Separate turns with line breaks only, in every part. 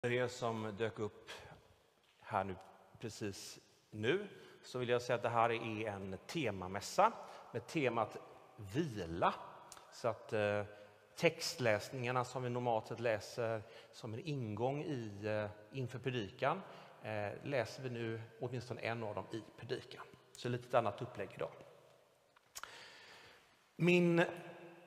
För er som dök upp här nu precis nu så vill jag säga att det här är en temamässa med temat vila. Så att eh, textläsningarna som vi normalt sett läser som en ingång i, eh, inför predikan eh, läser vi nu åtminstone en av dem i predikan. Så lite annat upplägg idag. Min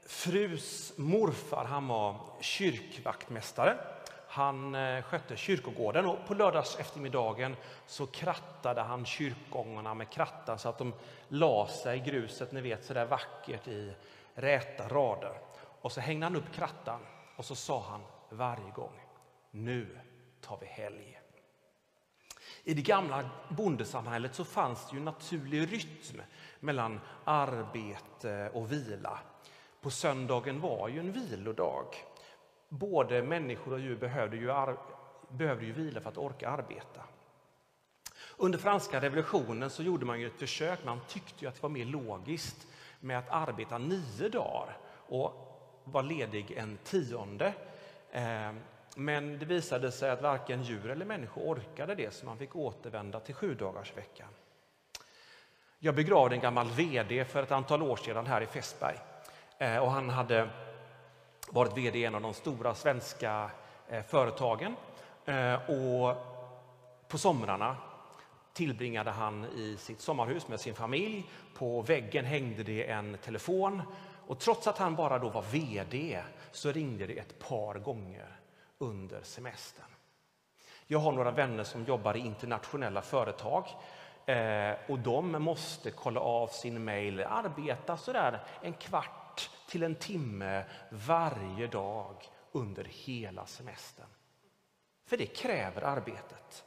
frus morfar han var kyrkvaktmästare han eh, skötte kyrkogården och på lördags eftermiddagen så krattade han kyrkgångarna med krattan så att de la sig i gruset, ni vet så där vackert i räta rader. Och så hängde han upp krattan och så sa han varje gång, nu tar vi helg. I det gamla bondesamhället så fanns det ju naturlig rytm mellan arbete och vila. På söndagen var ju en vilodag både människor och djur behövde ju, behövde ju vila för att orka arbeta. Under franska revolutionen så gjorde man ju ett försök. Man tyckte att det var mer logiskt med att arbeta nio dagar och vara ledig en tionde. Ehm, men det visade sig att varken djur eller människor orkade det så man fick återvända till sju dagars veckan. Jag begravde en gammal vd för ett antal år sedan här i Fässberg. Eh, och han hade varit vd i en av de stora svenska eh, företagen. Eh, och på somrarna tillbringade han i sitt sommarhus med sin familj. På väggen hängde det en telefon. Och trots att han bara då var vd så ringde det ett par gånger under semestern. Jag har några vänner som jobbar i internationella företag eh, och de måste kolla av sin mejl, arbeta sådär en kvart till en timme varje dag under hela semestern. För det kräver arbetet.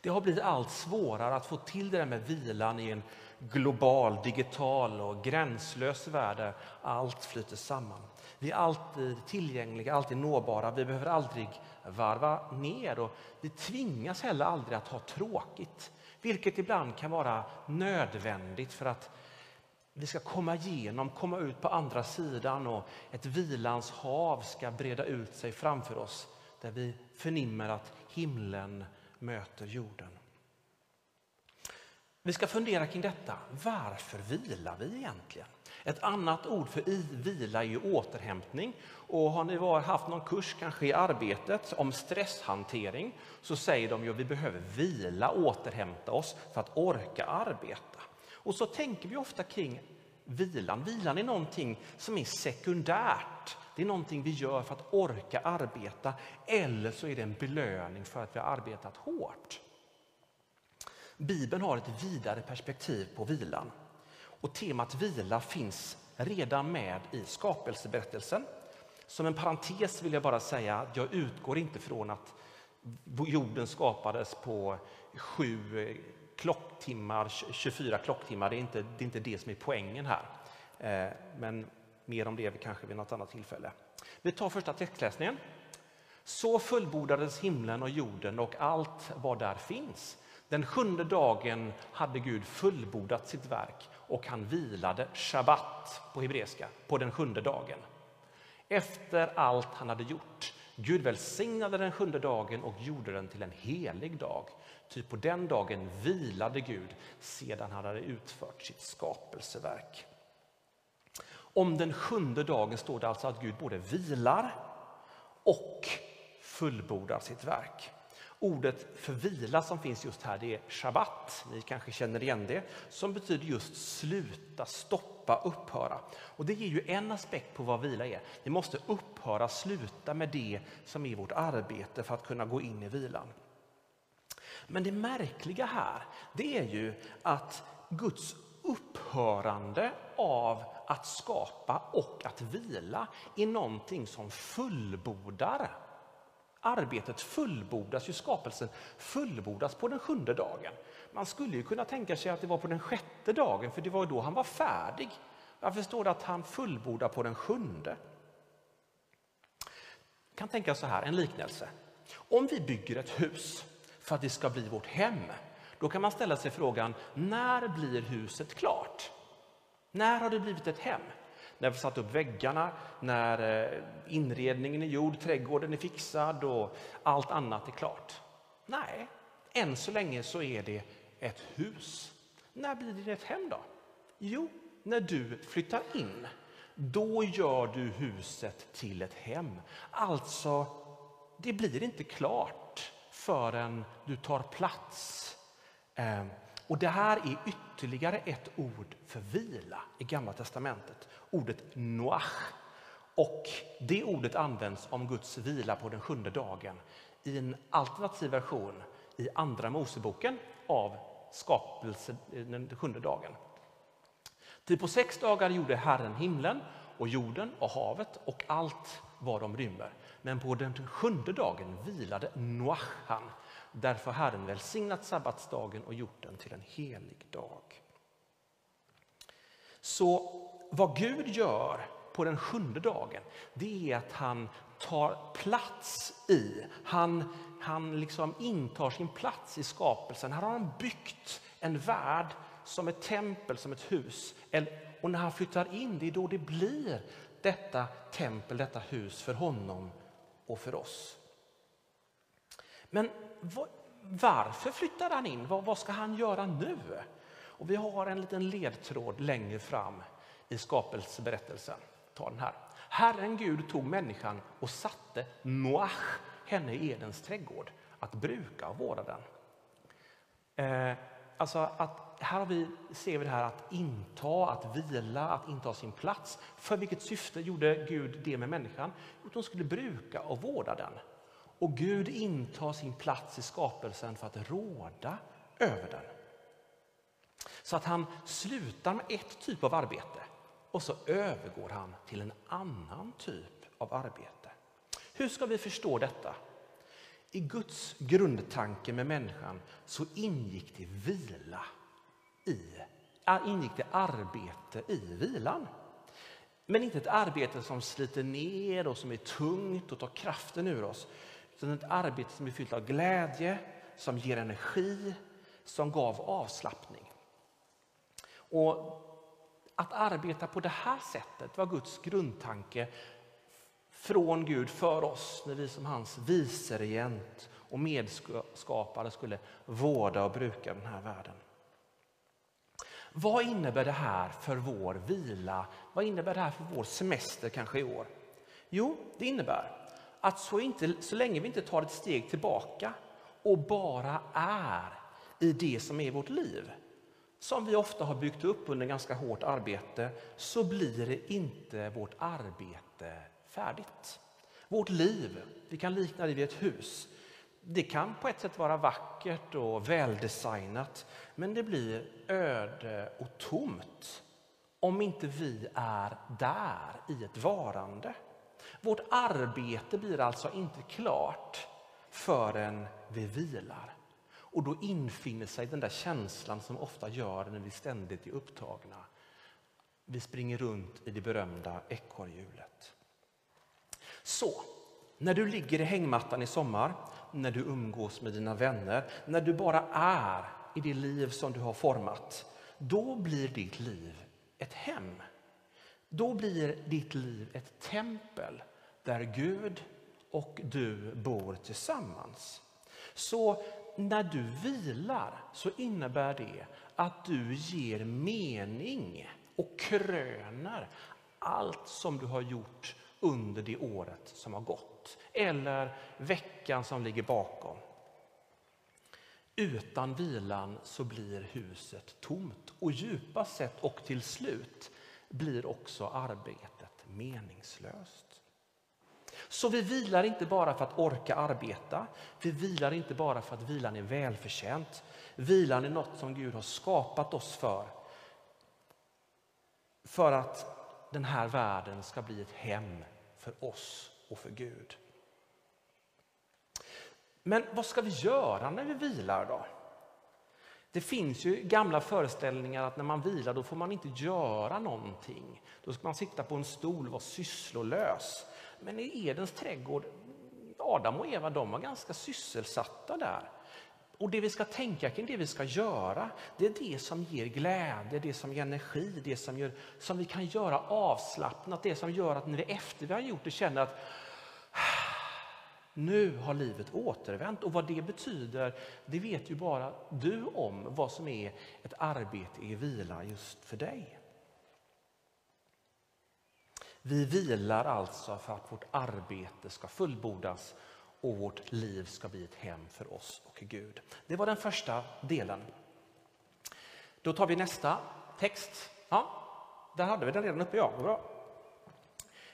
Det har blivit allt svårare att få till det där med vilan i en global, digital och gränslös värld där allt flyter samman. Vi är alltid tillgängliga, alltid nåbara. Vi behöver aldrig varva ner och vi tvingas heller aldrig att ha tråkigt, vilket ibland kan vara nödvändigt för att vi ska komma igenom, komma ut på andra sidan och ett vilans hav ska breda ut sig framför oss där vi förnimmer att himlen möter jorden. Vi ska fundera kring detta. Varför vilar vi egentligen? Ett annat ord för vila är ju återhämtning. Och har ni var, haft någon kurs, kanske i arbetet, om stresshantering så säger de ju att vi behöver vila, återhämta oss för att orka arbeta. Och så tänker vi ofta kring vilan. Vilan är någonting som är sekundärt. Det är någonting vi gör för att orka arbeta eller så är det en belöning för att vi har arbetat hårt. Bibeln har ett vidare perspektiv på vilan. Och temat vila finns redan med i skapelseberättelsen. Som en parentes vill jag bara säga att jag utgår inte från att jorden skapades på sju klocktimmar, 24 klocktimmar, det är inte det, är inte det som är poängen här. Eh, men mer om det kanske vid något annat tillfälle. Vi tar första textläsningen. Så fullbordades himlen och jorden och allt vad där finns. Den sjunde dagen hade Gud fullbordat sitt verk och han vilade, shabbat på hebreiska, på den sjunde dagen. Efter allt han hade gjort. Gud välsignade den sjunde dagen och gjorde den till en helig dag Ty på den dagen vilade Gud sedan han hade utfört sitt skapelseverk. Om den sjunde dagen står det alltså att Gud både vilar och fullbordar sitt verk. Ordet för vila som finns just här det är shabbat, ni kanske känner igen det, som betyder just sluta, stoppa, upphöra. Och det ger ju en aspekt på vad vila är. Vi måste upphöra, sluta med det som är vårt arbete för att kunna gå in i vilan. Men det märkliga här det är ju att Guds upphörande av att skapa och att vila är någonting som fullbordar. Arbetet fullbordas, ju skapelsen fullbordas på den sjunde dagen. Man skulle ju kunna tänka sig att det var på den sjätte dagen, för det var då han var färdig. Varför står det att han fullbordar på den sjunde? Jag kan tänka så här, en liknelse. Om vi bygger ett hus för att det ska bli vårt hem. Då kan man ställa sig frågan, när blir huset klart? När har det blivit ett hem? När vi satt upp väggarna, när eh, inredningen är gjord, trädgården är fixad och allt annat är klart. Nej, än så länge så är det ett hus. När blir det ett hem då? Jo, när du flyttar in. Då gör du huset till ett hem. Alltså, det blir inte klart förrän du tar plats. Ehm, och det här är ytterligare ett ord för vila i Gamla testamentet. Ordet noach. Och det ordet används om Guds vila på den sjunde dagen i en alternativ version i Andra Moseboken av skapelsen eh, den sjunde dagen. Ty på sex dagar gjorde Herren himlen och jorden och havet och allt vad de rymmer. Men på den sjunde dagen vilade Noach han. Därför har Herren välsignat sabbatsdagen och gjort den till en helig dag. Så vad Gud gör på den sjunde dagen, det är att han tar plats i, han, han liksom intar sin plats i skapelsen. Här har han byggt en värld som ett tempel, som ett hus. Och när han flyttar in, det är då det blir detta tempel, detta hus för honom och för oss. Men varför flyttar han in? Vad, ska han göra nu? Och vi har en liten ledtråd längre fram i skapelseberättelsen. Ta den här. Herren Gud tog människan och satte Noach, henne i Edens trädgård, att bruka och vårda den. Eh, alltså att här har vi, ser vi det här att inta, att vila, att inta sin plats. För vilket syfte gjorde Gud det med människan? Jo, de skulle bruka och vårda den. Och Gud intar sin plats i skapelsen för att råda över den. Så att han slutar med ett typ av arbete och så övergår han till en annan typ av arbete. Hur ska vi förstå detta? I Guds grundtanke med människan så ingick det vila i, ingick det arbete i vilan. Men inte ett arbete som sliter ner och som är tungt och tar kraften ur oss. Utan ett arbete som är fyllt av glädje, som ger energi, som gav avslappning. Och att arbeta på det här sättet var Guds grundtanke från Gud för oss när vi som hans viceregent och medskapare skulle vårda och bruka den här världen. Vad innebär det här för vår vila? Vad innebär det här för vår semester kanske i år? Jo, det innebär att så, inte, så länge vi inte tar ett steg tillbaka och bara är i det som är vårt liv, som vi ofta har byggt upp under ganska hårt arbete, så blir det inte vårt arbete färdigt. Vårt liv, vi kan likna det vid ett hus. Det kan på ett sätt vara vackert och väldesignat, men det blir öde och tomt om inte vi är där i ett varande. Vårt arbete blir alltså inte klart förrän vi vilar. Och då infinner sig den där känslan som ofta gör när vi ständigt är upptagna. Vi springer runt i det berömda ekorrhjulet. Så, när du ligger i hängmattan i sommar, när du umgås med dina vänner, när du bara är i det liv som du har format, då blir ditt liv ett hem. Då blir ditt liv ett tempel där Gud och du bor tillsammans. Så när du vilar så innebär det att du ger mening och kröner allt som du har gjort under det året som har gått eller veckan som ligger bakom. Utan vilan så blir huset tomt och djupast sett och till slut blir också arbetet meningslöst. Så vi vilar inte bara för att orka arbeta, vi vilar inte bara för att vilan är välförtjänt. Vilan är något som Gud har skapat oss för. För att den här världen ska bli ett hem för oss och för Gud. Men vad ska vi göra när vi vilar då? Det finns ju gamla föreställningar att när man vilar då får man inte göra någonting. Då ska man sitta på en stol och vara sysslolös. Men i Edens trädgård, Adam och Eva de var ganska sysselsatta där. Och det vi ska tänka kring, det vi ska göra, det är det som ger glädje, det som ger energi, det som, gör, som vi kan göra avslappnat, det som gör att när vi efter vi har gjort det känner att nu har livet återvänt. Och vad det betyder, det vet ju bara du om, vad som är ett arbete i vila just för dig. Vi vilar alltså för att vårt arbete ska fullbordas och vårt liv ska bli ett hem för oss och Gud. Det var den första delen. Då tar vi nästa text. Ja, där hade vi den redan uppe. Ja, bra.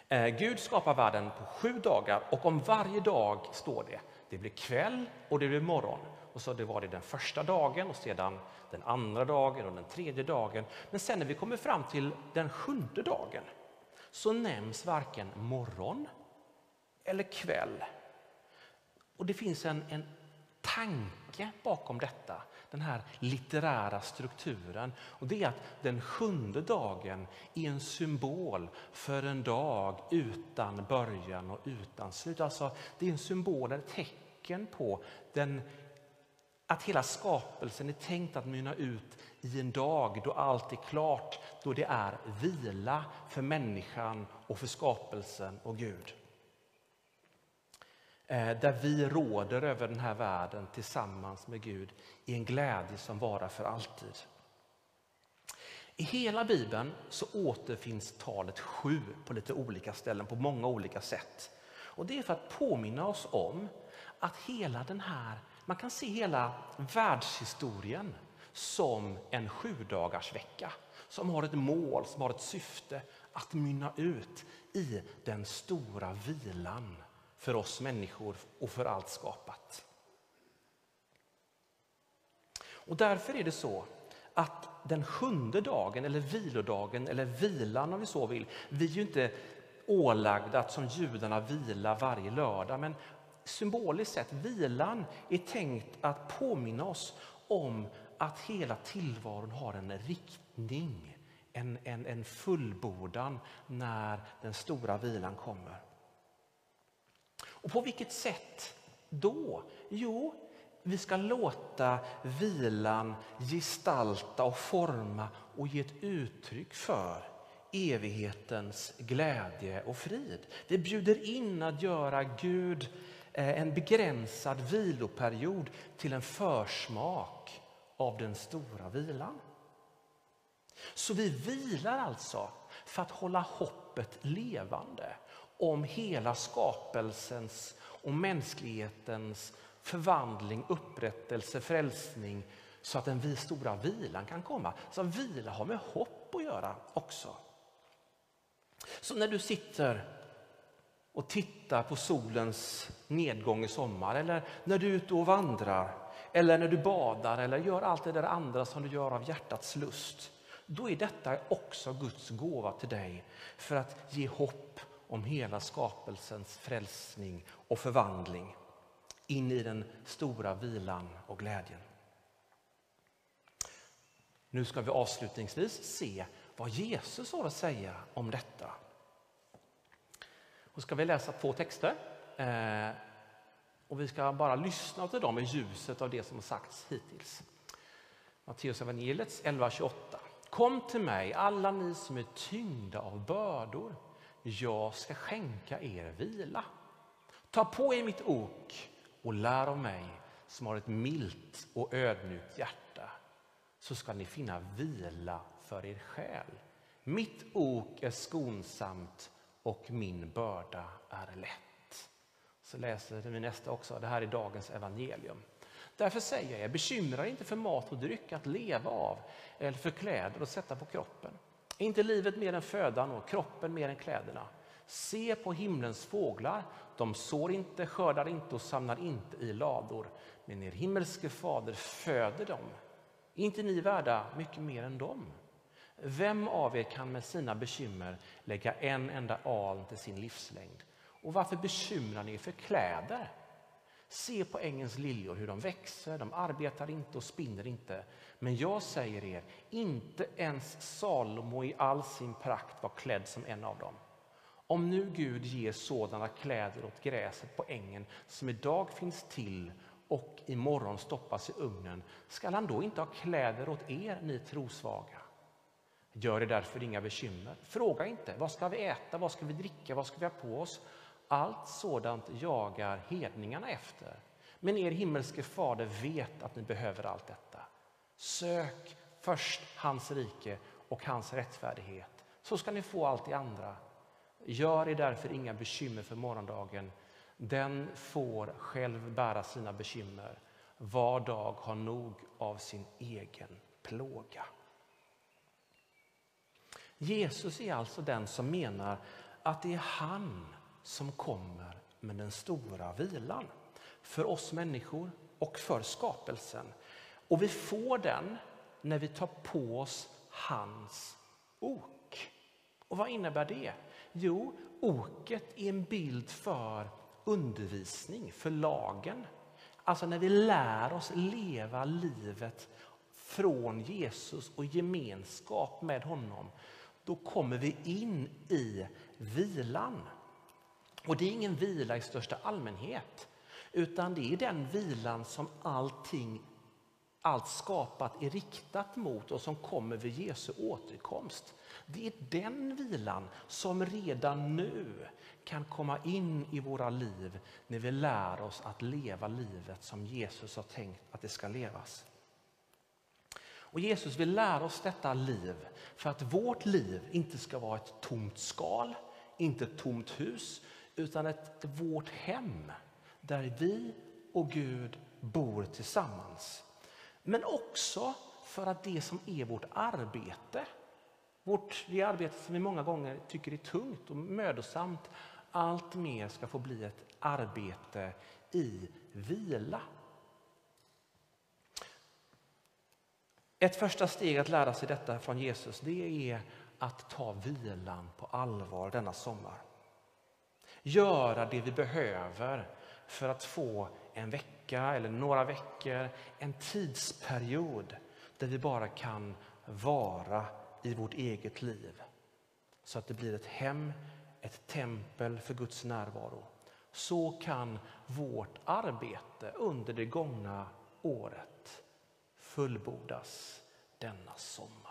Eh, Gud skapar världen på sju dagar och om varje dag står det. Det blir kväll och det blir morgon. Och så det var det den första dagen och sedan den andra dagen och den tredje dagen. Men sen när vi kommer fram till den sjunde dagen så nämns varken morgon eller kväll. Och det finns en, en tanke bakom detta, den här litterära strukturen. Och det är att den sjunde dagen är en symbol för en dag utan början och utan slut. Alltså, det är en symbol, ett tecken på den, att hela skapelsen är tänkt att mynna ut i en dag då allt är klart, då det är vila för människan och för skapelsen och Gud. Eh, där vi råder över den här världen tillsammans med Gud i en glädje som varar för alltid. I hela Bibeln så återfinns talet sju på lite olika ställen, på många olika sätt. Och Det är för att påminna oss om att hela den här, man kan se hela världshistorien som en sju dagars vecka som har ett mål, som har ett syfte att mynna ut i den stora vilan för oss människor och för allt skapat. Och därför är det så att den sjunde dagen, eller vilodagen, eller vilan om vi så vill, vi är ju inte ålagda att som judarna vila varje lördag, men symboliskt sett, vilan är tänkt att påminna oss om att hela tillvaron har en riktning, en, en, en fullbordan när den stora vilan kommer. Och på vilket sätt då? Jo, vi ska låta vilan gestalta och forma och ge ett uttryck för evighetens glädje och frid. Vi bjuder in att göra Gud eh, en begränsad viloperiod till en försmak av den stora vilan. Så vi vilar alltså för att hålla hoppet levande om hela skapelsens och mänsklighetens förvandling, upprättelse, frälsning så att den stora vilan kan komma. Så vila har med hopp att göra också. Så när du sitter och tittar på solens nedgång i sommar eller när du är ute och vandrar eller när du badar eller gör allt det där andra som du gör av hjärtats lust. Då är detta också Guds gåva till dig för att ge hopp om hela skapelsens frälsning och förvandling in i den stora vilan och glädjen. Nu ska vi avslutningsvis se vad Jesus har att säga om detta. Och ska vi läsa två texter. Eh, och vi ska bara lyssna till dem i ljuset av det som har sagts hittills. Matteus evangeliets 11.28. Kom till mig alla ni som är tyngda av bördor jag ska skänka er vila. Ta på er mitt ok och lär av mig som har ett milt och ödmjukt hjärta så ska ni finna vila för er själ. Mitt ok är skonsamt och min börda är lätt. Så läser vi nästa också. Det här är dagens evangelium. Därför säger jag, bekymra er inte för mat och dryck att leva av eller för kläder att sätta på kroppen. Är inte livet mer än födan och kroppen mer än kläderna? Se på himlens fåglar. De sår inte, skördar inte och samlar inte i lador. Men er himmelske fader föder dem. Är inte ni värda mycket mer än dem? Vem av er kan med sina bekymmer lägga en enda aln till sin livslängd? Och varför bekymrar ni er för kläder? Se på ängens liljor hur de växer, de arbetar inte och spinner inte. Men jag säger er, inte ens Salomo i all sin prakt var klädd som en av dem. Om nu Gud ger sådana kläder åt gräset på ängen som idag finns till och imorgon stoppas i ugnen, skall han då inte ha kläder åt er, ni trosvaga? Gör er därför inga bekymmer. Fråga inte, vad ska vi äta, vad ska vi dricka, vad ska vi ha på oss? Allt sådant jagar hedningarna efter. Men er himmelske fader vet att ni behöver allt detta. Sök först hans rike och hans rättfärdighet, så ska ni få allt det andra. Gör er därför inga bekymmer för morgondagen. Den får själv bära sina bekymmer. Var dag har nog av sin egen plåga. Jesus är alltså den som menar att det är han som kommer med den stora vilan för oss människor och för skapelsen. Och vi får den när vi tar på oss hans ok. Och vad innebär det? Jo, oket är en bild för undervisning, för lagen. Alltså när vi lär oss leva livet från Jesus och gemenskap med honom, då kommer vi in i vilan. Och det är ingen vila i största allmänhet, utan det är den vilan som allting, allt skapat är riktat mot och som kommer vid Jesu återkomst. Det är den vilan som redan nu kan komma in i våra liv när vi lär oss att leva livet som Jesus har tänkt att det ska levas. Och Jesus vill lära oss detta liv för att vårt liv inte ska vara ett tomt skal, inte ett tomt hus, utan ett vårt hem där vi och Gud bor tillsammans. Men också för att det som är vårt arbete, vårt, det arbete som vi många gånger tycker är tungt och mödosamt, allt mer ska få bli ett arbete i vila. Ett första steg att lära sig detta från Jesus det är att ta vilan på allvar denna sommar. Göra det vi behöver för att få en vecka eller några veckor, en tidsperiod där vi bara kan vara i vårt eget liv. Så att det blir ett hem, ett tempel för Guds närvaro. Så kan vårt arbete under det gångna året fullbordas denna sommar.